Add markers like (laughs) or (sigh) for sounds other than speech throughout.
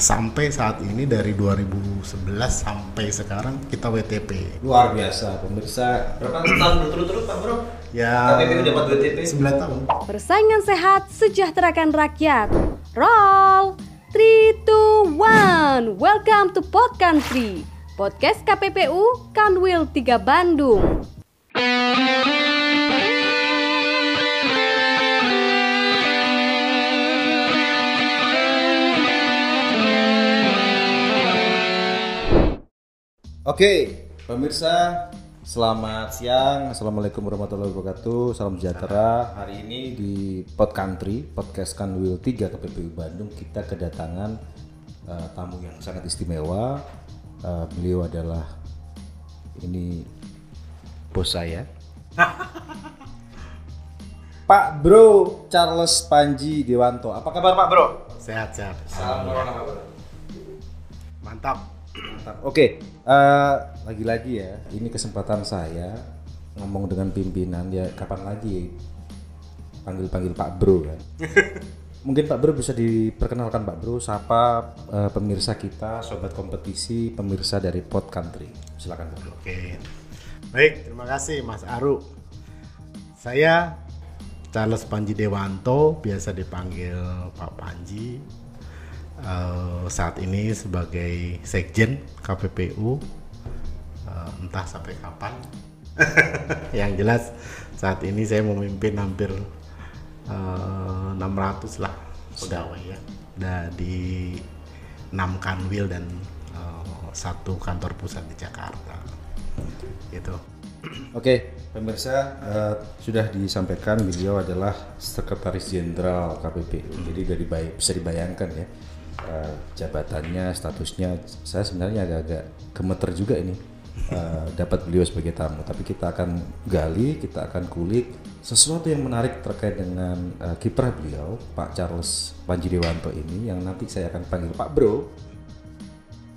sampai saat ini dari 2011 sampai sekarang kita WTP. Luar biasa pemirsa. Berapa tahun (clears throat) berturut-turut Pak Bro? Ya KPPU dapat WTP? 9 tahun. Persaingan sehat sejahterakan rakyat. Roll 3 2 1. Welcome to Pod Country. Podcast KPPU Kanwil 3 Bandung. Oke, pemirsa, selamat siang. Assalamualaikum warahmatullahi wabarakatuh. Salam sejahtera. Hari ini di Pod Country, podcast Kanwil 3 KPPU Bandung, kita kedatangan uh, tamu yang sangat istimewa. Uh, beliau adalah ini bos saya. (laughs) Pak Bro Charles Panji Dewanto. Apa kabar Pak Bro? Sehat-sehat. Salam corona Pak Bro. Mantap. Oke, eh, lagi-lagi ya, ini kesempatan saya ngomong dengan pimpinan ya kapan lagi panggil-panggil Pak Bro kan. (laughs) Mungkin Pak Bro bisa diperkenalkan Pak Bro, siapa eh, pemirsa kita, sobat kompetisi, pemirsa dari Pod Country. Silakan Pak Bro. Oke. Baik, terima kasih Mas Aru. Saya Charles Panji Dewanto, biasa dipanggil Pak Panji. Eh, saat ini sebagai Sekjen KPPU, Eh, entah sampai kapan. (laughs) Yang jelas saat ini saya memimpin hampir eh, 600 lah pegawai ya, dari 6 kanwil dan satu kantor pusat di Jakarta. Gitu. (clears throat) Oke, pemirsa eh, sudah disampaikan beliau adalah Sekretaris Jenderal KPPU. Jadi dari bisa dibayangkan ya eh, jabatannya, statusnya. Saya sebenarnya agak-agak gemeter juga ini eh, dapat beliau sebagai tamu. Tapi kita akan gali, kita akan kulik sesuatu yang menarik terkait dengan eh, kiprah beliau, Pak Charles Panji Dewanto ini, yang nanti saya akan panggil Pak Bro.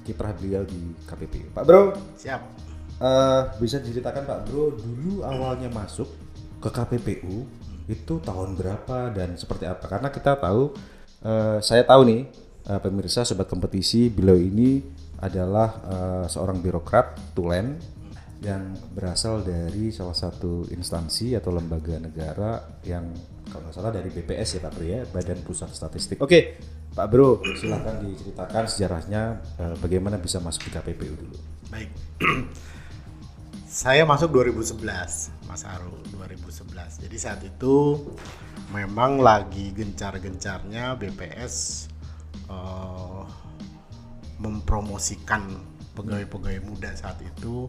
Kiprah beliau di KPPU. Pak Bro, Siap. Eh, bisa diceritakan Pak Bro dulu awalnya masuk ke KPPU itu tahun berapa dan seperti apa? Karena kita tahu, eh, saya tahu nih eh, pemirsa sobat kompetisi beliau ini adalah eh, seorang birokrat tulen yang berasal dari salah satu instansi atau lembaga negara yang kalau nggak salah dari BPS ya Pak Bro ya Badan Pusat Statistik. Oke Pak Bro silahkan diceritakan sejarahnya eh, bagaimana bisa masuk di KPPU dulu. Baik. (clears throat) Saya masuk 2011, Mas Aru, 2011. Jadi saat itu memang lagi gencar-gencarnya BPS eh, mempromosikan pegawai-pegawai muda saat itu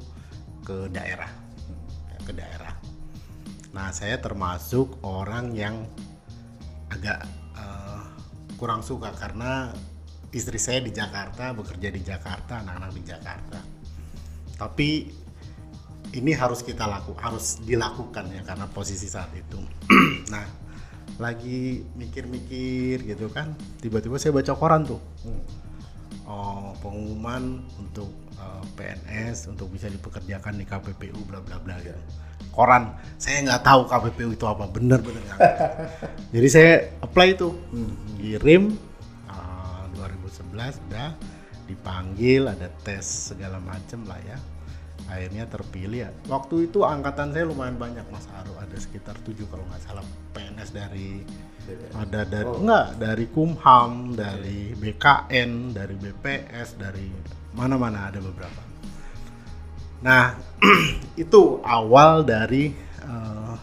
ke daerah, ya, ke daerah. Nah, saya termasuk orang yang agak eh, kurang suka karena istri saya di Jakarta, bekerja di Jakarta, anak-anak di Jakarta. Tapi ini harus kita laku, harus dilakukan ya karena posisi saat itu. (clears throat) nah, lagi mikir-mikir gitu kan, tiba-tiba saya baca koran tuh. Oh, pengumuman untuk eh, PNS untuk bisa dipekerjakan di KPPU bla bla bla gitu. Koran, saya nggak tahu KPPU itu apa, bener-bener nggak. (laughs) Jadi saya apply itu, kirim eh, 2011 udah dipanggil, ada tes segala macem lah ya. Akhirnya terpilih ya. Waktu itu angkatan saya lumayan banyak Mas Aru, ada sekitar 7 kalau nggak salah PNS dari ada dari enggak dari Kumham, dari BKN, dari BPS, dari mana-mana ada beberapa. Nah, (clears throat) itu awal dari eh,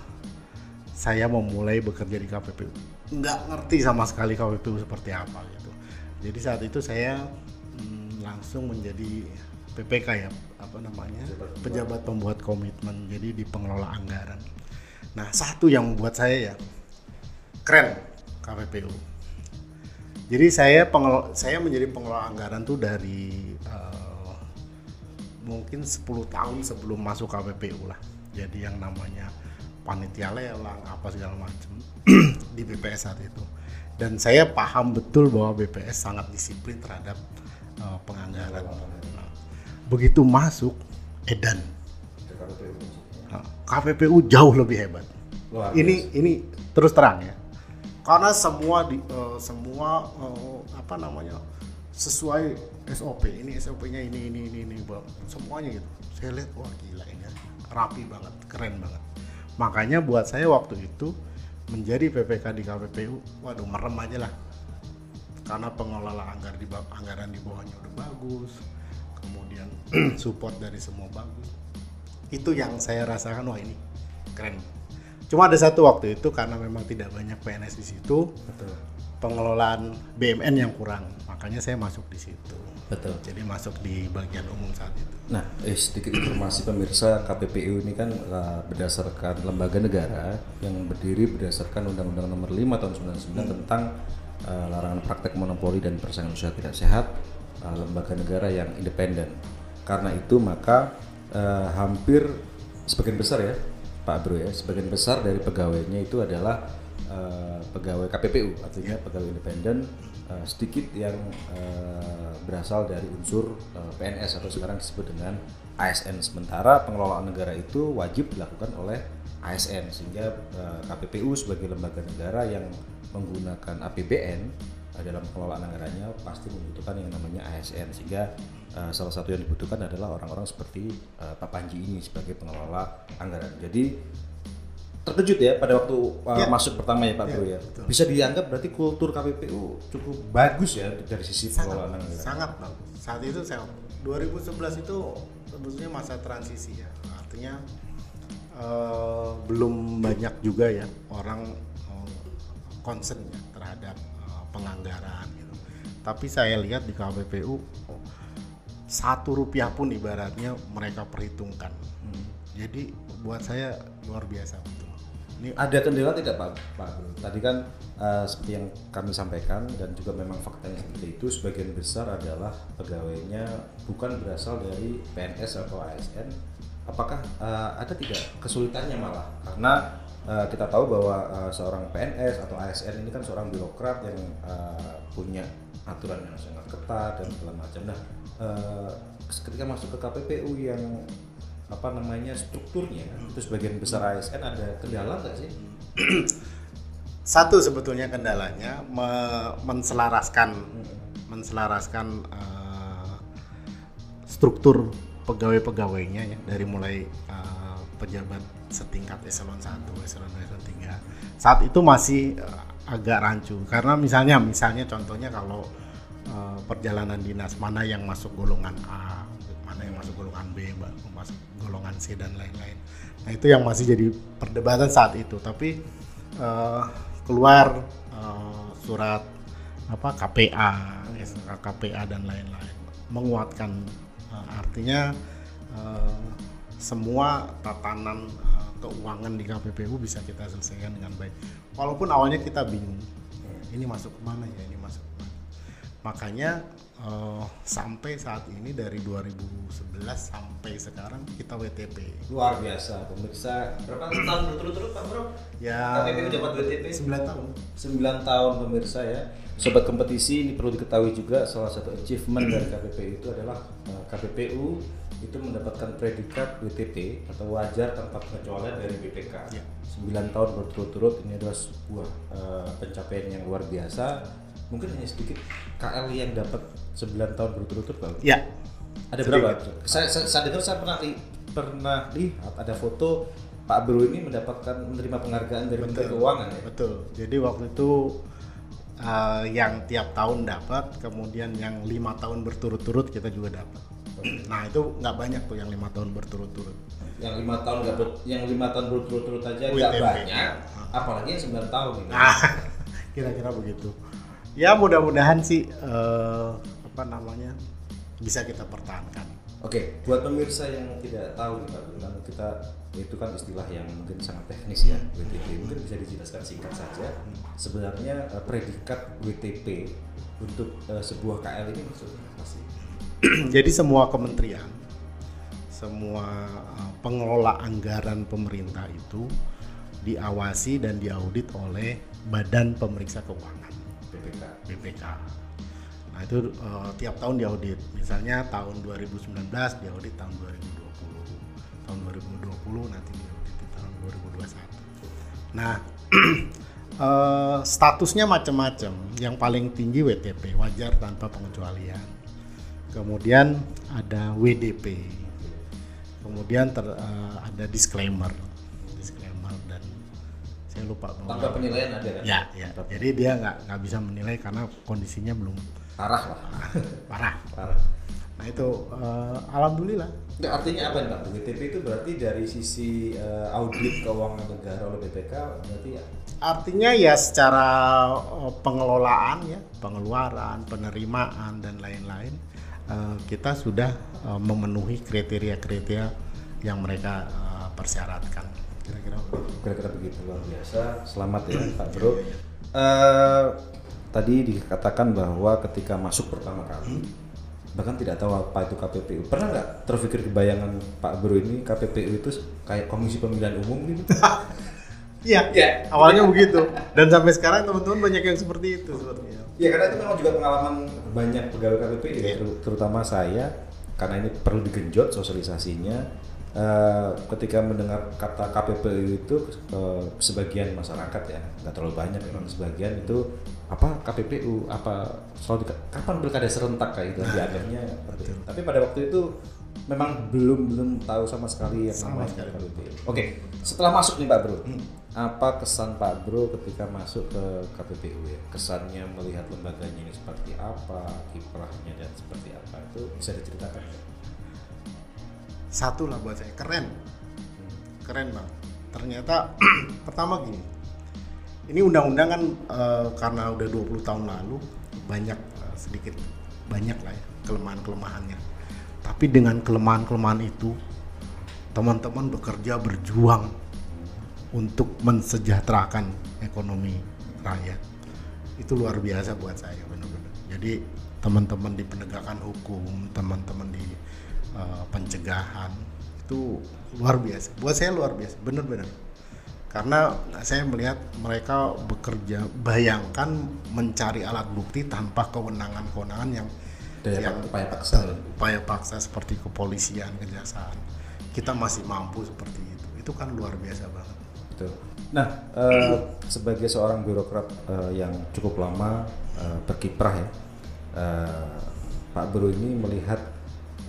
saya memulai bekerja di KPPU. Nggak ngerti sama sekali KPPU seperti apa gitu. Jadi saat itu saya mm, langsung menjadi PPK ya, apa namanya? Pejabat pembuat komitmen. Jadi di pengelola anggaran. Nah, satu yang membuat saya ya keren KPPU. Jadi saya pengel saya menjadi pengelola anggaran tuh dari eh, mungkin 10 tahun sebelum masuk KPPU lah. Jadi yang namanya panitia lelang apa segala macam (clears throat) di BPS saat itu. Dan saya paham betul bahwa BPS sangat disiplin terhadap eh, penganggaran. Begitu masuk Edan, Nah, KPPU jauh lebih hebat. Luar ini ini terus terang ya. Karena semua di eh, semua eh, apa namanya sesuai SOP ini SOP-nya ini ini ini ini Bang. semuanya gitu. Saya lihat wah gila ini. Rapi banget keren banget. Makanya buat saya waktu itu menjadi PPK di KPPU waduh merem aja lah. Karena pengelola anggar di anggaran di bawahnya udah bagus kemudian (clears throat) support dari semua bagus itu yang saya rasakan wah ini keren. Cuma ada satu waktu itu karena memang tidak banyak PNS di situ Betul. pengelolaan BMN yang kurang. Makanya saya masuk di situ. Betul. jadi masuk di bagian umum saat itu. Nah, eh, sedikit informasi pemirsa KPPU ini kan eh, berdasarkan lembaga negara yang berdiri berdasarkan Undang-Undang Nomor 5 tahun 99 tentang eh, larangan praktek monopoli dan persaingan usaha tidak sehat, eh, lembaga negara yang independen. Karena itu maka eh, hampir sebagian besar ya, Pak Bro ya, sebagian besar dari pegawainya itu adalah eh, pegawai KPPU, artinya pegawai independen eh, sedikit yang eh, berasal dari unsur eh, PNS atau sekarang disebut dengan ASN. Sementara pengelolaan negara itu wajib dilakukan oleh ASN sehingga eh, KPPU sebagai lembaga negara yang menggunakan APBN dalam pengelolaan anggarannya pasti membutuhkan yang namanya ASN sehingga eh, salah satu yang dibutuhkan adalah orang-orang seperti eh, Pak Panji ini sebagai pengelola anggaran. Jadi terkejut ya pada waktu uh, Ya. masuk pertama ya Pak Ya, Bro ya. betul. Bisa dianggap berarti kultur KPPU cukup bagus ya dari sisi pengelolaan sangat, anggaran. sangat bagus saat itu saya 2011 itu sebetulnya masa transisi ya artinya eh, belum banyak juga ya orang eh, concern ya terhadap eh, penganggaran gitu tapi saya lihat di KPPU satu rupiah pun ibaratnya mereka perhitungkan jadi buat saya luar biasa betul ini Ada kendala tidak Pak Pak? Tadi kan uh, seperti yang kami sampaikan dan juga memang faktanya seperti itu sebagian besar adalah pegawainya bukan berasal dari PNS atau ASN. Apakah uh, ada tidak kesulitannya malah? Karena uh, kita tahu bahwa uh, seorang PNS atau ASN ini kan seorang birokrat yang uh, punya aturan yang sangat ketat dan segala macam. Nah, uh, ketika masuk ke KPPU yang apa namanya strukturnya itu sebagian besar ASN ada kendala nggak sih? (clears throat) satu sebetulnya kendalanya me- menselaraskan menselaraskan eh, struktur pegawai-pegawainya ya dari mulai eh, pejabat setingkat eselon 1, eselon 2, eselon 3. Saat itu masih eh, agak rancu karena misalnya misalnya contohnya kalau eh, perjalanan dinas mana yang masuk golongan A, mana yang masuk golongan B, masuk golongan C dan lain-lain. Nah, itu yang masih jadi perdebatan saat itu, tapi eh, keluar surat apa KPA, KPA dan lain-lain menguatkan artinya semua tatanan keuangan di KPPU bisa kita selesaikan dengan baik. Walaupun awalnya kita bingung, ini masuk ke mana ya, ini masuk ke mana. Makanya eh, sampai saat ini dari 2011 sampai sekarang kita WTP. Luar biasa pemirsa. Berapa tahun berturut-turut Pak Bro? Ya KPPU dapat WTP 9 tahun. 9 tahun pemirsa ya. Sobat kompetisi ini perlu diketahui juga salah satu achievement dari KPPU itu adalah eh, KPPU itu mendapatkan predikat WTP atau wajar tanpa pengecualian dari BPK. Ya. 9 tahun berturut-turut ini adalah sebuah eh, pencapaian yang luar biasa. Mungkin hanya sedikit KL yang dapat 9 tahun berturut-turut Pak. Ya. Ada Sedikit. berapa? Saya, saya, saya dengar saya pernah li- pernah lihat ada foto Pak Bro ini mendapatkan menerima penghargaan dari Menteri Keuangan ya. Betul. Jadi waktu itu uh, yang tiap tahun dapat, kemudian yang lima tahun berturut-turut kita juga dapat. Nah itu nggak banyak tuh yang lima tahun berturut-turut. Yang lima tahun nggak ber- yang lima tahun berturut-turut aja nggak banyak, apalagi yang 9 tahun gitu. Nah, (laughs) kira-kira begitu. Ya mudah-mudahan sih uh, apa namanya bisa kita pertahankan. Oke, buat pemirsa yang tidak tahu kan kita itu kan istilah yang mungkin sangat teknis ya WTP mungkin bisa dijelaskan singkat saja sebenarnya eh, predikat WTP untuk eh, sebuah KL ini maksudnya apa sih? (clears throat) Jadi semua kementerian, semua uh, pengelola anggaran pemerintah itu diawasi dan diaudit oleh Badan Pemeriksa Keuangan. BPK. BPK. Nah itu eh, tiap tahun diaudit. Misalnya tahun 2019 diaudit tahun 2020, tahun 2020 nanti diaudit di tahun 2021. Nah (clears throat) eh, statusnya macam-macam. Yang paling tinggi WTP, wajar tanpa pengecualian. Kemudian ada WDP. Kemudian ter- eh, ada disclaimer, disclaimer dan saya lupa Tanpa penilaian ada kan? Ya, ya. Jadi dia nggak nggak bisa menilai karena kondisinya belum Parah lah. (laughs) parah. Parah. Nah itu eh, alhamdulillah. Nggak, artinya apa nih Pak? WTP itu berarti dari sisi eh, audit keuangan negara oleh BPK berarti ya Artinya ya secara pengelolaan ya, pengeluaran, penerimaan dan lain-lain eh, kita sudah eh, memenuhi kriteria-kriteria yang mereka eh, persyaratkan. Kira-kira begitu. kira-kira begitu luar biasa. Selamat ya Pak Bro. Eh, tadi dikatakan bahwa ketika masuk pertama kali bahkan tidak tahu apa itu KPPU. Pernah nggak terpikir kebayangan Pak Bro ini KPPU itu kayak Komisi Pemilihan Umum gitu? (laughs) Iya, Iya. awalnya begitu. Dan sampai sekarang teman-teman banyak yang seperti itu sepertinya. Ya karena itu memang juga pengalaman banyak pegawai KPPU, Iya. ter- terutama saya, karena ini perlu digenjot sosialisasinya. Eh, ketika mendengar kata KPPU itu eh, sebagian masyarakat ya nggak terlalu banyak memang sebagian itu apa KPPU apa selalu kapan pilkada serentak kayak gitu (laughs) dianggapnya itu. tapi pada waktu itu memang belum belum tahu sama sekali yang Sama namanya sekali. KPPU. Oke, setelah masuk nih Pak Bro, apa kesan Pak Bro ketika masuk ke KPPU ya? Kesannya melihat lembaganya ini seperti apa, kiprahnya dan seperti apa itu bisa diceritakan? Satu lah buat saya keren, keren bang. Ternyata (clears throat) pertama gini, ini undang-undang kan eh, karena udah 20 tahun lalu banyak eh, sedikit banyak lah ya kelemahan-kelemahannya. Tapi dengan kelemahan-kelemahan itu teman-teman bekerja berjuang untuk mensejahterakan ekonomi rakyat. Itu luar biasa buat saya benar-benar. Jadi teman-teman di penegakan hukum, teman-teman di eh, pencegahan itu luar biasa. Buat saya luar biasa, benar-benar. Karena saya melihat mereka bekerja, bayangkan mencari alat bukti tanpa kewenangan-kewenangan yang Daya yang upaya paksa. ya? upaya paksa seperti kepolisian, kejaksaan. Kita masih mampu seperti itu. Itu kan luar biasa banget. Betul. Nah, eh, sebagai seorang birokrat eh, yang cukup lama eh, berkiprah ya, eh, Pak Bro ini melihat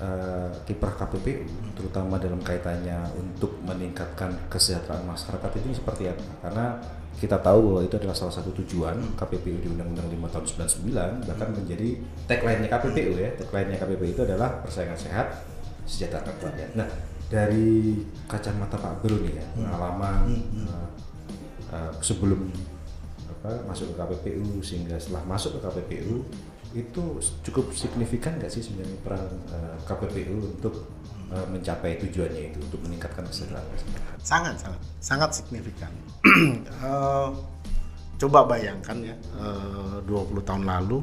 eh, kiprah KPPU, terutama dalam kaitannya untuk meningkatkan kesejahteraan masyarakat ini seperti apa? Karena kita tahu bahwa itu adalah salah satu tujuan KPPU di Undang-Undang 5 tahun 99 bahkan menjadi tagline-nya KPPU ya tagline-nya KPPU itu adalah persaingan sehat sejahtera rakyat. Nah dari kacamata Pak Bro nih ya pengalaman eh, eh, sebelum apa, masuk ke KPPU sehingga setelah masuk ke KPPU itu cukup signifikan nggak sih sebenarnya peran eh, KPPU untuk eh, mencapai tujuannya itu untuk meningkatkan kesejahteraan? Sangat sangat sangat signifikan. (clears throat) Eh, coba bayangkan ya eh, 20 tahun lalu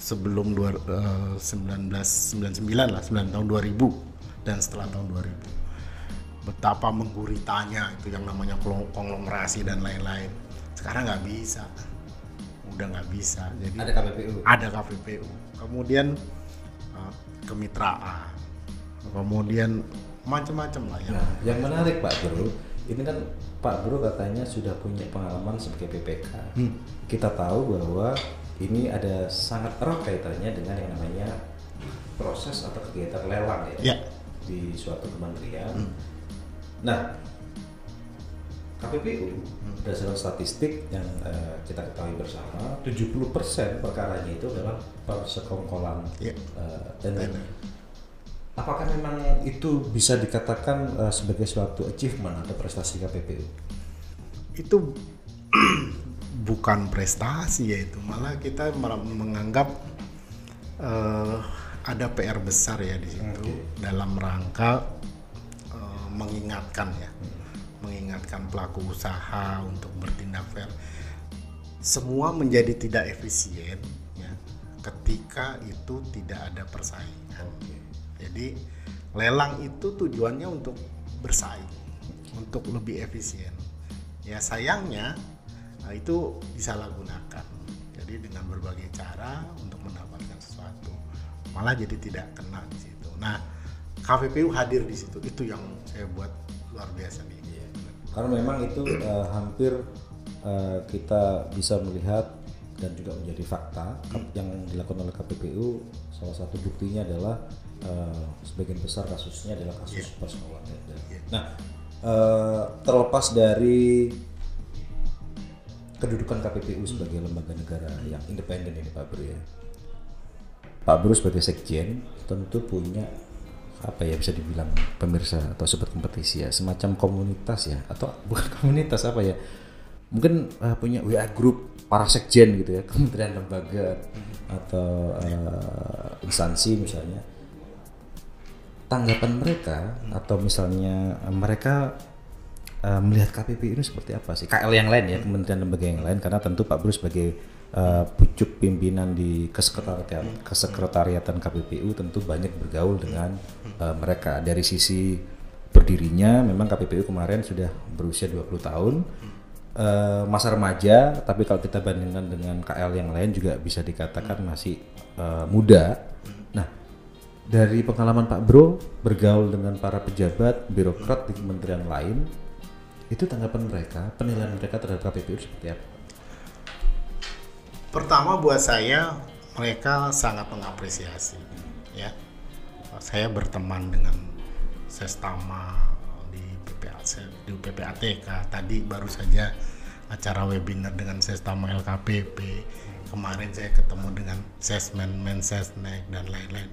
sebelum dua, eh, 1999 lah 9 tahun 2000 dan setelah tahun 2000 betapa mengguritanya itu yang namanya konglomerasi dan lain-lain. Sekarang nggak bisa udah nggak bisa jadi Ada KPPU. ada KPPU kemudian eh, kemitraan kemudian macam-macam lah ya Nah, yang menarik Pak Bro, ini kan Pak Bro katanya sudah punya pengalaman sebagai PPK. Kita tahu bahwa ini ada sangat erat kaitannya dengan yang namanya proses atau kegiatan lelang ya, Ya. di suatu kementerian. Nah, KPPU berdasarkan statistik yang eh, kita ketahui bersama, 70% perkaranya itu adalah persekongkolan Ya. eh, dan Tender. Apakah memang itu bisa dikatakan eh, sebagai suatu achievement atau prestasi KPPU? itu (clears throat) bukan prestasi ya itu malah kita menganggap eh, ada PR besar ya di situ dalam rangka eh, mengingatkan ya mengingatkan pelaku usaha untuk bertindak fair. Semua menjadi tidak efisien ya ketika itu tidak ada persaingan. Jadi lelang itu tujuannya untuk bersaing untuk lebih efisien. Ya sayangnya nah, itu disalahgunakan. Jadi dengan berbagai cara untuk mendapatkan sesuatu malah jadi tidak kena di situ. Nah KPPU hadir di situ. Itu yang saya buat luar biasa nih Karena memang itu eh, hampir eh, kita bisa melihat dan juga menjadi fakta yang dilakukan oleh KPPU salah satu buktinya adalah eh, sebagian besar kasusnya adalah kasus persekolahan ilegal. Nah, eh, terlepas dari kedudukan KPPU sebagai lembaga negara yang independen ini Pak Bro ya. Pak Bro sebagai sekjen tentu punya apa ya bisa dibilang pemirsa atau sobat kompetisi ya semacam komunitas ya atau (laughs) bukan komunitas apa ya mungkin eh, punya WA group para sekjen gitu ya (laughs) kementerian lembaga atau eh, instansi misalnya. Tanggapan mereka atau misalnya eh, mereka eh, melihat KPP ini seperti apa sih? KL yang lain ya kementerian lembaga yang lain karena tentu Pak Bro sebagai eh, pucuk pimpinan di kesekretariatan kesekretariatan KPPU tentu banyak bergaul dengan eh, mereka. Dari sisi berdirinya memang KPPU kemarin sudah berusia 20 tahun. Eh, masa remaja tapi kalau kita bandingkan dengan KL yang lain juga bisa dikatakan masih eh, muda. Nah dari pengalaman Pak Bro bergaul dengan para pejabat birokrat di kementerian lain itu tanggapan mereka penilaian mereka terhadap KPPU seperti apa? Pertama buat saya mereka sangat mengapresiasi ya. Saya berteman dengan Sestama di PPAC di PPATK tadi baru saja acara webinar dengan Sestama LKPP. Kemarin saya ketemu dengan Sesmen, Mensesnek dan lain-lain.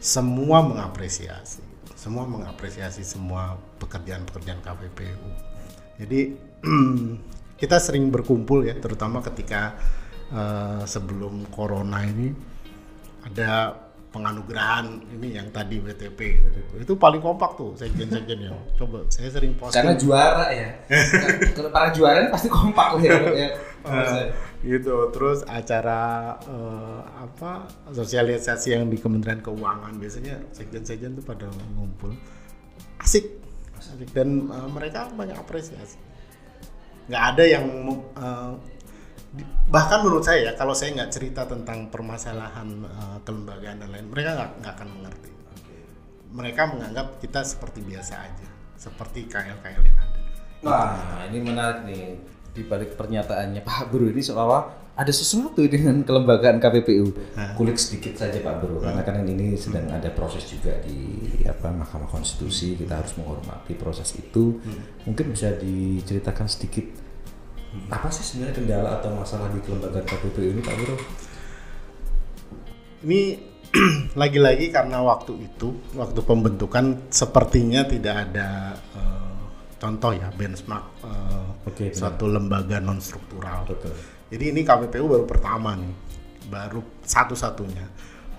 Semua mengapresiasi, semua mengapresiasi semua pekerjaan-pekerjaan KPPU. Jadi (clears throat) kita sering berkumpul ya, terutama ketika eh, sebelum corona ini ada penganugerahan ini yang tadi WTP itu paling kompak tuh sekjen-sekjen yang coba saya sering posting. Karena juara ya. (laughs) Kalau para juara pasti kompak ya. ya. gitu. Terus acara eh, apa sosialisasi yang di Kementerian Keuangan. Biasanya sekjen-sekjen tuh pada ngumpul. Asik. Asik. Dan eh, mereka banyak apresiasi. Nggak ada yang di- bahkan menurut saya ya kalau saya nggak cerita tentang permasalahan eh, kelembagaan dan lain mereka nggak nggak akan mengerti mereka menganggap kita seperti biasa aja seperti KL-KL yang ada Nah, ini menarik nih. Di balik pernyataannya Pak Bro ini seolah ada sesuatu dengan kelembagaan KPPU. Kulik sedikit saja Pak Bro, karena kan ini sedang ada proses juga di apa Mahkamah Konstitusi. Kita harus menghormati proses itu. Mungkin bisa diceritakan sedikit apa sih sebenarnya kendala atau masalah di kelembagaan KPPU ini Pak Bro? ini (clears throat) lagi-lagi karena waktu itu waktu pembentukan sepertinya tidak ada eh, contoh ya benchmark eh, Oke, benar. suatu lembaga non struktural. Betul. Jadi ini KPPU baru pertama nih, baru satu-satunya.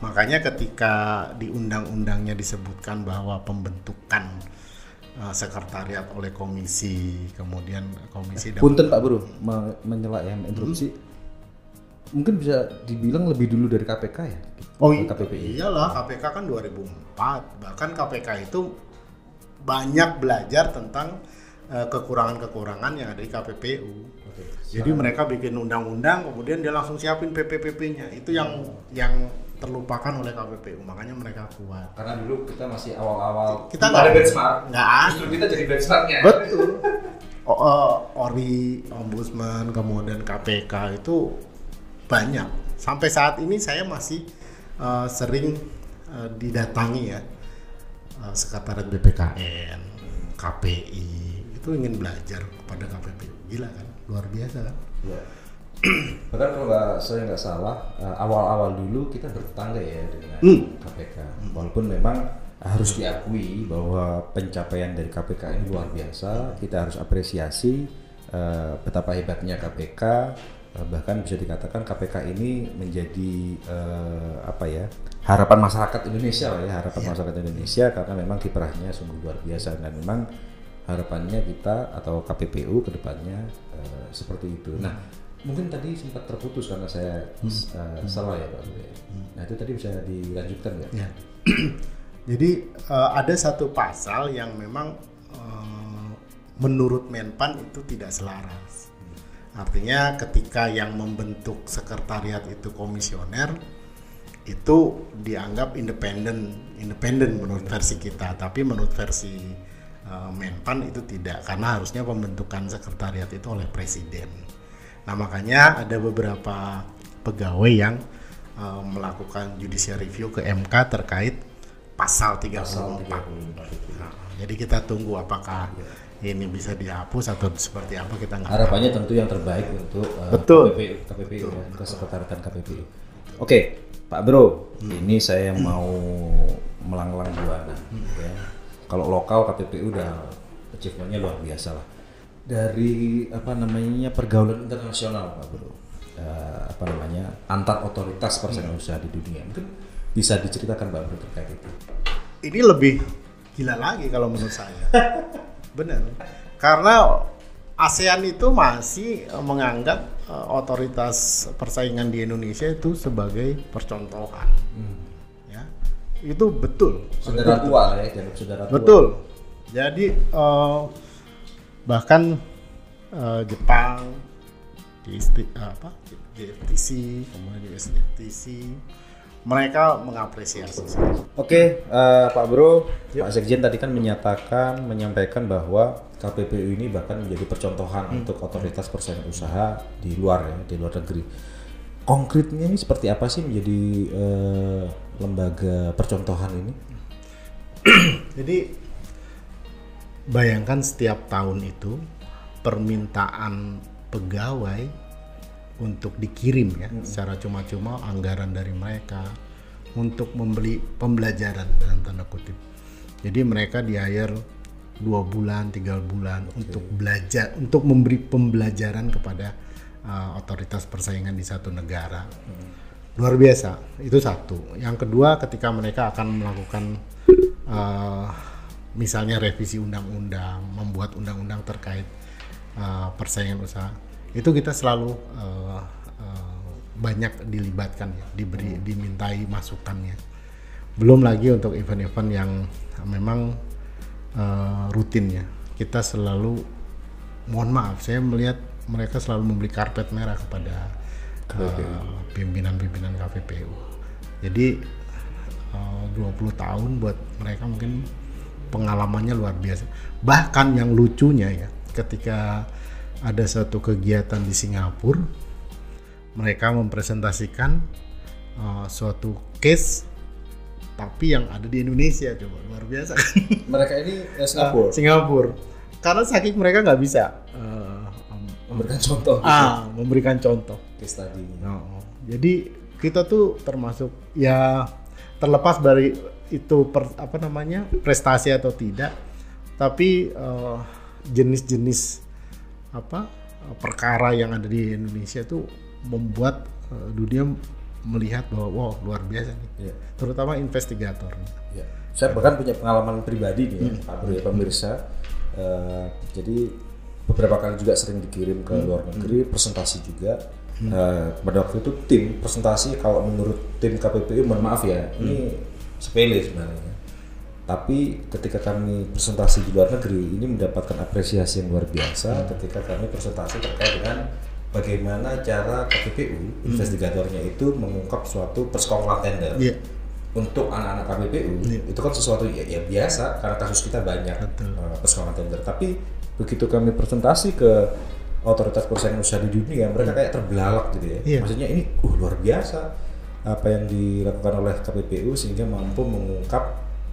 Makanya ketika di undang-undangnya disebutkan bahwa pembentukan eh, sekretariat oleh komisi, kemudian komisi dan Punten Pak Bro, me- menyela ya, interupsi. Mungkin bisa dibilang lebih dulu dari KPK ya? Oh KPPI. iyalah KPK kan 2004 bahkan KPK itu banyak belajar tentang eh, kekurangan-kekurangan yang ada di KPPU. Jadi mereka bikin undang-undang kemudian dia langsung siapin PPPP-nya. Itu yang yang terlupakan oleh KPPU. Makanya mereka kuat. Karena dulu kita masih awal-awal Kita belum ada nggak- benchmark. nggak. Justru kita jadi benchmarknya. Betul. O- eh, Ori, Ombudsman, kemudian KPK itu banyak. Sampai saat ini saya masih eh, sering eh, didatangi ya eh, sekretariat BPKN, KPI itu ingin belajar kepada KPPU. Gila kan, luar biasa kan? Ya. (clears throat) Bahkan kalau nggak saya nggak salah eh, awal-awal dulu kita bertetangga ya dengan Hmm. KPK. Walaupun memang harus diakui bahwa pencapaian dari KPK ini luar biasa. Kita harus apresiasi eh, betapa hebatnya KPK. Eh, bahkan bisa dikatakan KPK ini menjadi eh, apa ya harapan masyarakat Indonesia lah ya harapan masyarakat Indonesia karena memang kiprahnya sungguh luar biasa dan memang harapannya kita atau KPPU ke depannya eh, seperti itu. Nah mungkin tadi sempat terputus karena saya eh, salah ya Pak. Ya. Nah itu tadi bisa dilanjutkan nggak? Ya. (clears throat) Jadi eh, ada satu pasal yang memang eh, menurut Menpan itu tidak selaras. Artinya ketika yang membentuk sekretariat itu komisioner itu dianggap independen, independen menurut versi kita, tapi menurut versi eh, Menpan itu tidak karena harusnya pembentukan sekretariat itu oleh presiden. Nah makanya ada beberapa pegawai yang eh, melakukan judicial review ke MK terkait pasal 34. Nah, jadi kita tunggu apakah ini bisa dihapus atau seperti apa kita nggak tahu. Harapannya tentu yang terbaik untuk uh, Betul. KPPU, KPPU ya, kesekretariatan KPPU. Oke, Pak Bro, ini saya mau melanglang buana. Ya. Kalau lokal KPPU udah achievementnya luar biasa lah. Dari apa namanya pergaulan internasional, Pak Bro. Eh, apa namanya antar otoritas persaingan usaha di dunia mungkin bisa diceritakan Pak Bro terkait itu. ini lebih gila lagi kalau menurut saya. (laughs) Benar. Karena ASEAN itu masih menganggap eh, otoritas persaingan di Indonesia itu sebagai percontohan. Ya. Itu betul. Saudara tua ya, dianggap saudara tua. Betul. Jadi eh, bahkan eh, Jepang di isti- eh, apa JFTC kemudian di SFTC mereka mengapresiasi. Oke, eh, Pak Bro, Pak Sekjen tadi kan menyatakan, menyampaikan bahwa KPPU ini bahkan menjadi percontohan untuk otoritas persaingan usaha di luar ya, di luar negeri. Konkretnya ini seperti apa sih menjadi eh, lembaga percontohan ini? Jadi bayangkan setiap tahun itu permintaan pegawai untuk dikirim ya secara cuma-cuma anggaran dari mereka untuk membeli pembelajaran dalam tanda kutip. Jadi mereka di hire dua bulan, tiga bulan untuk belajar, untuk memberi pembelajaran kepada uh, otoritas persaingan di satu negara. Luar biasa, itu satu. Yang kedua, ketika mereka akan melakukan uh, misalnya revisi undang-undang, membuat undang-undang terkait uh, persaingan usaha, itu kita selalu uh, uh, banyak dilibatkan ya, diberi, dimintai masukannya. Belum lagi untuk event-event yang memang uh, rutin ya, kita selalu, mohon maaf, saya melihat mereka selalu membeli karpet merah kepada uh, pimpinan-pimpinan KPPU. Jadi uh, 20 tahun buat mereka mungkin pengalamannya luar biasa. Bahkan yang lucunya ya, ketika ada satu kegiatan di Singapura, mereka mempresentasikan uh, suatu case tapi yang ada di Indonesia coba luar biasa. Kan (laughs) Mereka ini eh, Uh, Singapura? Karena saking mereka nggak bisa uh, um, memberikan contoh. Ah memberikan contoh. Case tadi. Oh, jadi kita tuh termasuk ya terlepas dari itu per- apa namanya prestasi atau tidak, tapi eh, jenis-jenis apa eh, perkara yang ada di Indonesia tuh membuat eh, dunia melihat bahwa wow luar biasa nih, Iya. terutama investigator. Ya. Saya bahkan punya pengalaman pribadi nih ya, Pak Bro ya, pemirsa. Eh, jadi beberapa kali juga sering dikirim ke luar negeri, presentasi juga. Eh, pada waktu itu tim presentasi kalau menurut tim KPPU, mohon maaf ya, ini sepele sebenarnya. Tapi ketika kami presentasi di luar negeri, ini mendapatkan apresiasi yang luar biasa ketika kami presentasi terkait dengan bagaimana cara KPPU, investigatornya itu mengungkap suatu persekongkolan tender Iya. untuk anak-anak KPPU itu kan sesuatu ya, ya biasa karena kasus kita banyak Betul. uh, persekongkolan tender tapi begitu kami presentasi ke otoritas persaingan usaha di dunia mereka kayak terbelalak gitu ya Iya. maksudnya ini uh, luar biasa apa yang dilakukan oleh KPPU sehingga mampu mengungkap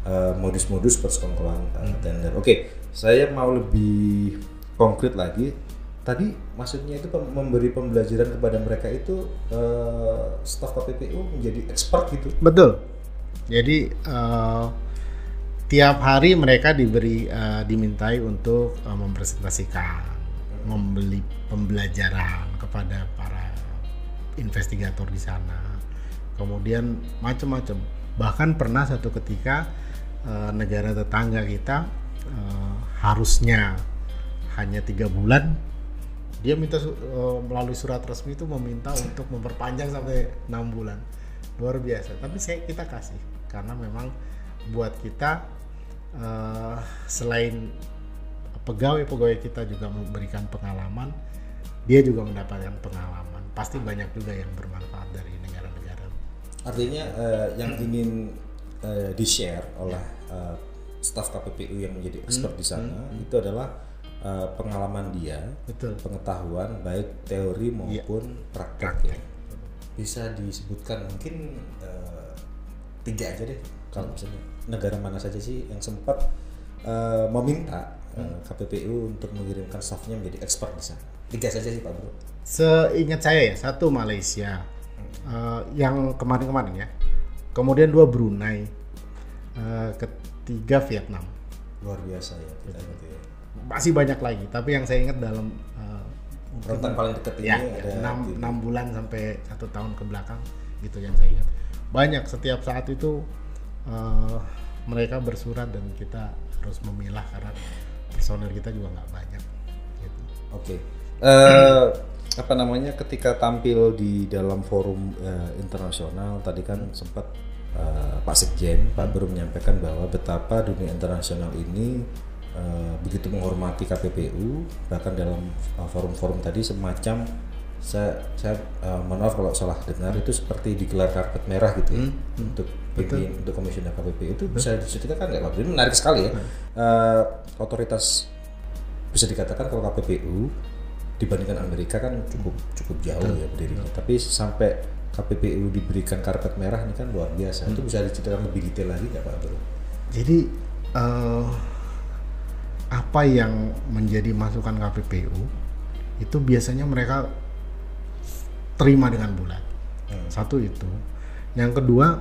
uh, modus-modus persekongkolan uh, tender. Oke saya mau lebih konkret lagi. Tadi maksudnya itu pem- memberi pembelajaran kepada mereka itu uh, staf KPPU menjadi expert gitu? Betul. Jadi eh, tiap hari mereka diberi eh, dimintai untuk eh, mempresentasikan, membeli pembelajaran kepada para investigator di sana. Kemudian macam-macam. Bahkan pernah satu ketika eh, negara tetangga kita eh, harusnya hanya tiga bulan dia minta eh, melalui surat resmi itu meminta untuk memperpanjang sampai enam bulan. Luar biasa. Tapi saya kita kasih. Karena memang buat kita eh, selain pegawai-pegawai kita juga memberikan pengalaman dia juga mendapatkan pengalaman. Pasti banyak juga yang bermanfaat dari Artinya eh, yang ingin eh, di-share oleh eh, staf KPPU yang menjadi expert di sana itu adalah uh, pengalaman dia, Betul. pengetahuan baik teori maupun praktek. ya. Bisa disebutkan mungkin uh, tiga aja deh kalau misalnya negara mana saja sih yang sempat uh, meminta uh, KPPU untuk mengirimkan staffnya menjadi expert di sana. Tiga saja sih Pak Bro. Seingat saya ya, satu Malaysia, eh, yang kemarin-kemarin ya. Kemudian dua Brunei, eh, ketiga Vietnam. Luar biasa ya kita gitu ya. Masih banyak lagi, tapi yang saya ingat dalam eh, Rentang paling dekat ini ya ada enam di- enam bulan sampai satu tahun ke belakang gitu yang saya ingat. Banyak setiap saat itu eh, mereka bersurat dan kita harus memilah karena personel kita juga nggak banyak. Gitu. Oke. Eh, apa namanya ketika tampil di dalam forum eh, internasional tadi kan sempat eh, Pak Sekjen Pak Bro menyampaikan bahwa betapa dunia internasional ini eh, begitu menghormati KPPU bahkan dalam forum-forum tadi semacam saya saya eh, mohon maaf kalau salah dengar itu seperti digelar karpet merah gitu ya untuk pimpin untuk komisioner KPPU itu bisa diceritakan nggak Pak? Ini menarik sekali ya. Eh, otoritas bisa dikatakan kalau KPPU dibandingkan Amerika kan cukup cukup jauh ya berdirinya. Tapi sampai KPPU diberikan karpet merah ini kan luar biasa. Itu bisa diceritakan lebih detail lagi nggak Pak Bro? Jadi eh, apa yang menjadi masukan KPPU itu biasanya mereka terima dengan bulat. Satu itu. Yang kedua,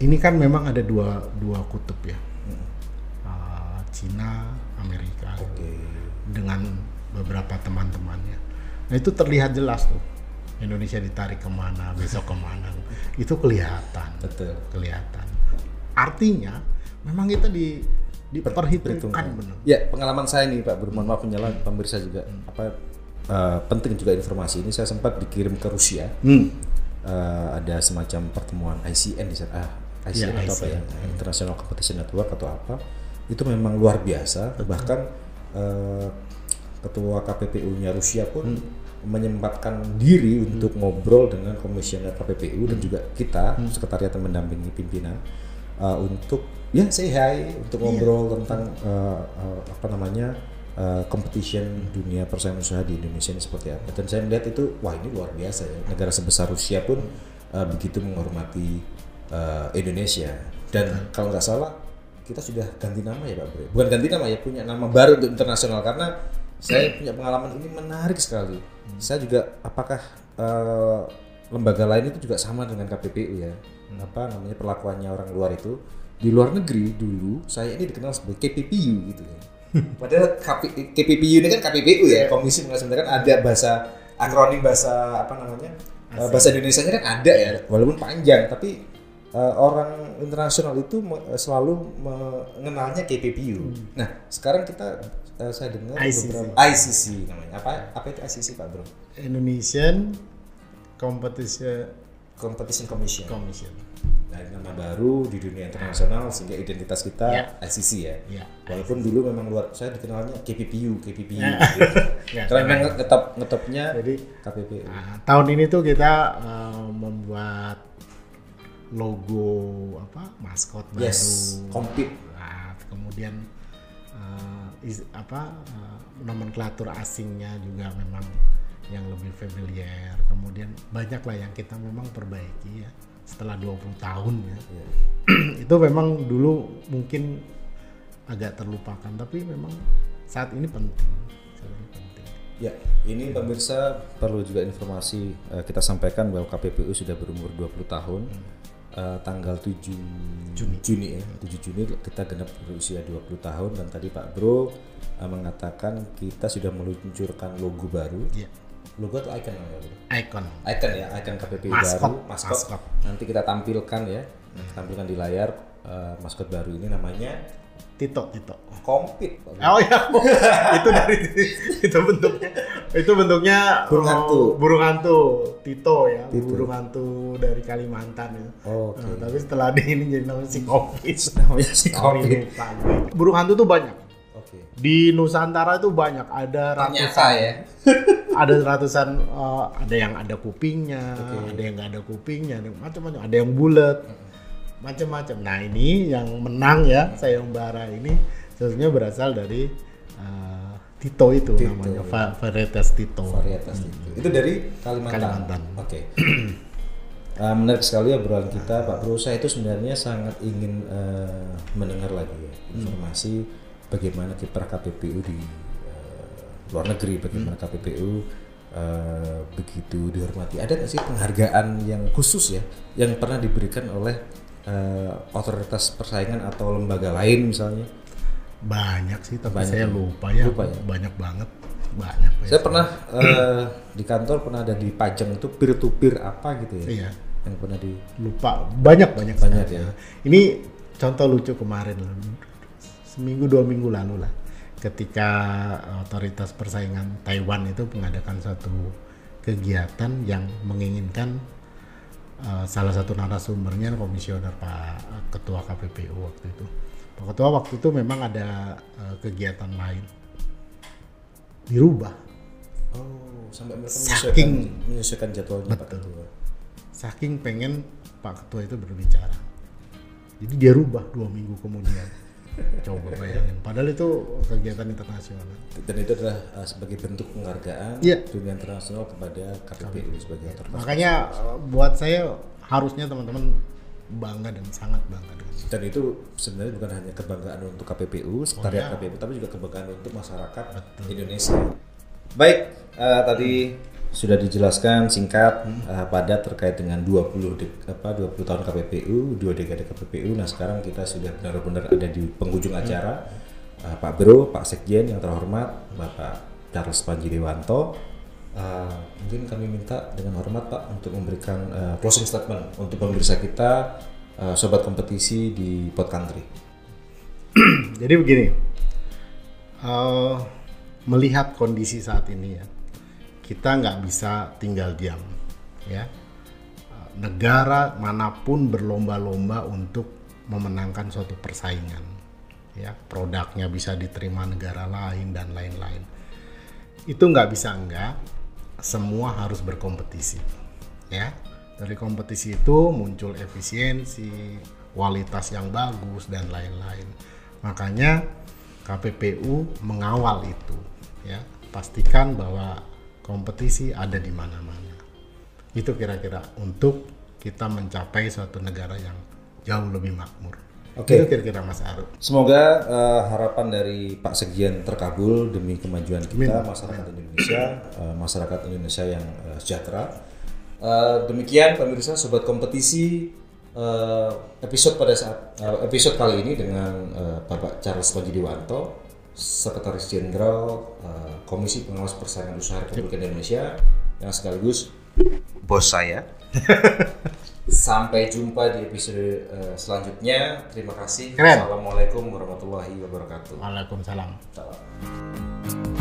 ini kan memang ada dua dua kutub ya, Eh, Cina, Amerika, Oke. dengan beberapa teman-temannya. Nah itu terlihat jelas tuh. Indonesia ditarik ke mana, besok ke mana, itu kelihatan Betul. kelihatan. Artinya memang kita di diperhitungkan benar. Ya pengalaman saya nih Pak mohon maaf menyala pemirsa juga apa eh, penting juga informasi ini saya sempat dikirim ke Rusia. Hmm. Eh, ada semacam pertemuan ICN di sana. Ah, ICN Ya, atau apa ya? International Competition Network atau apa? Itu memang luar biasa. Bahkan eh, ketua KPPU-nya Rusia pun menyempatkan diri untuk ngobrol dengan komisioner KPPU dan juga kita sekretariat yang mendampingi pimpinan eh, untuk ya say hi untuk ngobrol tentang eh, eh, apa namanya eh, competition dunia persaingan usaha di Indonesia ini seperti apa. Dan saya melihat itu wah ini luar biasa ya. Negara sebesar Rusia pun eh, begitu menghormati eh, Indonesia. Dan kalau nggak salah kita sudah ganti nama ya Pak Bre. Bukan ganti nama ya punya nama baru untuk internasional. Karena saya punya pengalaman ini menarik sekali. Saya juga apakah eh, lembaga lain itu juga sama dengan KPPU ya? Apa namanya perlakuannya orang luar itu? Di luar negeri dulu saya ini dikenal sebagai KPPU gitu ya. (laughs) Padahal KP, KPPU ini kan KPPU ya Komisi Pengawas Pemerintahan kan ada bahasa akronim bahasa apa namanya eh, bahasa Indonesia nya kan ada ya walaupun panjang. Tapi eh, orang internasional itu me- selalu mengenalnya KPPU. Nah, sekarang kita eh, saya dengar ICC. beberapa ICC namanya. Apa apa itu ICC, Pak Bro? Indonesian Competition Competition Commission. Commission. Nah, nama baru di dunia internasional sehingga identitas kita Ya. ICC ya. Ya. Walaupun dulu memang luar saya dikenalnya KPPU, KPPU. Ya. gitu. (laughs) Ya, Karena memang ngetop ngetopnya Jadi KPPU. nah, tahun ini tuh kita eh, membuat logo apa maskot baru. Yes, komplit. Nah, kemudian eh, is- apa eh, nomenklatur asingnya juga memang yang lebih familiar. Kemudian banyak lah yang kita memang perbaiki ya setelah 20 tahun ya. Iya. (clears throat) itu memang dulu mungkin agak terlupakan tapi memang saat ini penting. Saat ini penting. Ya, ini pemirsa perlu juga informasi eh, kita sampaikan bahwa KPPU sudah berumur 20 tahun. Eh, tanggal 7 Juni. ya, 7 Juni kita genap berusia 20 tahun dan tadi Pak Bro eh, mengatakan kita sudah meluncurkan logo baru. Iya. Logo atau icon namanya, Bro? Icon. Icon ya, icon KPPU Maskot, baru, maskot. maskot. Nanti kita tampilkan ya, tampilkan di layar eh, maskot baru ini namanya Tito, Tito. Kompit. Oh ya, (laughs) itu dari (laughs) itu bentuknya. Itu bentuknya Burung oh, hantu. burung hantu, Tito ya, Tito. burung hantu dari Kalimantan ya. Oke. Nah, tapi setelah di ini jadi namanya si Covid. (laughs) Namanya gue. Burung hantu tuh banyak. Oke. Di Nusantara tuh banyak. Ada ratusan, ya. (laughs) ada ratusan, eh, ada yang ada kupingnya, ada yang nggak ada kupingnya, ada macam-macam. Ada yang bulat. macam-macam. Nah ini yang menang ya sayembara ini sebenarnya berasal dari uh, Tito itu Tito. namanya Va- varietas Tito. varietas itu. Itu dari Kalimantan. Kalimantan. Oke. Eh, (clears throat) menarik sekali obrolan kita, Pak Bro. Saya itu sebenarnya sangat ingin eh, mendengar lagi ya, informasi bagaimana kiprah KPPU di eh, luar negeri, bagaimana KPPU eh, begitu dihormati. Ada nggak sih penghargaan yang khusus ya, yang pernah diberikan oleh eh, otoritas persaingan atau lembaga lain misalnya? Banyak sih tapi Banyak saya ya? lupa ya. Lupa ya? Banyak banget. Banyak. Saya pernah eh, di kantor pernah ada di Pajang itu peer to peer apa gitu ya? Iya. Yang pernah di lupa banyak banyak Banyak sekali. ya. Ini contoh lucu kemarin seminggu dua minggu lalu lah ketika otoritas persaingan Taiwan itu mengadakan satu kegiatan yang menginginkan uh, salah satu narasumbernya komisioner Pak Ketua KPPU waktu itu. Pak Ketua waktu itu memang ada uh, kegiatan lain dirubah Oh, sampai mereka Saking- menyesuaikan, jadwalnya Pak. Ketua. saking pengen Pak Ketua itu berbicara. Jadi dia rubah dua minggu kemudian. (laughs) Coba bayangin. Padahal itu kegiatan internasional. Dan itu adalah uh, sebagai bentuk penghargaan Iya. dunia internasional kepada KPPU sebagai otoritas. Makanya eh, buat saya harusnya teman-teman bangga dan sangat bangga dengan itu. Dan itu sebenarnya bukan hanya kebanggaan untuk KPPU, sekretariat iya. KPPU, tapi juga kebanggaan untuk masyarakat Indonesia. Baik, eh, tadi sudah dijelaskan singkat eh, padat terkait dengan 20 dek- apa 20 tahun KPPU, dua dekade KPPU. Nah, sekarang kita sudah benar-benar ada di penghujung acara. Eh, Pak Bro, Pak Sekjen yang terhormat, Bapak Charles Panji Dewanto. Eh, mungkin kami minta dengan hormat Pak untuk memberikan eh, closing statement untuk pemirsa kita eh, sobat kompetisi di Pod Country. (clears throat) Jadi begini, eh, melihat kondisi saat ini ya, kita nggak bisa tinggal diam, ya. Negara mana pun berlomba-lomba untuk memenangkan suatu persaingan, ya. Produknya bisa diterima negara lain dan lain-lain. Itu nggak bisa enggak, semua harus berkompetisi, ya. Dari kompetisi itu muncul efisiensi, kualitas yang bagus dan lain-lain. Makanya KPPU mengawal itu, ya. Pastikan bahwa kompetisi ada di mana-mana. Itu kira-kira untuk kita mencapai suatu negara yang jauh lebih makmur. Oke. Itu kira-kira Mas. Semoga eh, harapan dari Pak Sekjen terkabul demi kemajuan kita masyarakat Indonesia, eh, masyarakat Indonesia yang eh, sejahtera. Eh, demikian pemirsa sobat kompetisi eh, episode pada saat eh, episode kali ini dengan eh, Bapak Charles Panjidewanto, Sekretaris Jenderal eh, Komisi Pengawas Persaingan Usaha Republik Indonesia yang sekaligus bos saya. (laughs) Sampai jumpa di episode eh, selanjutnya. Terima kasih. Keren. Assalamualaikum warahmatullahi wabarakatuh. Waalaikumsalam. Salam.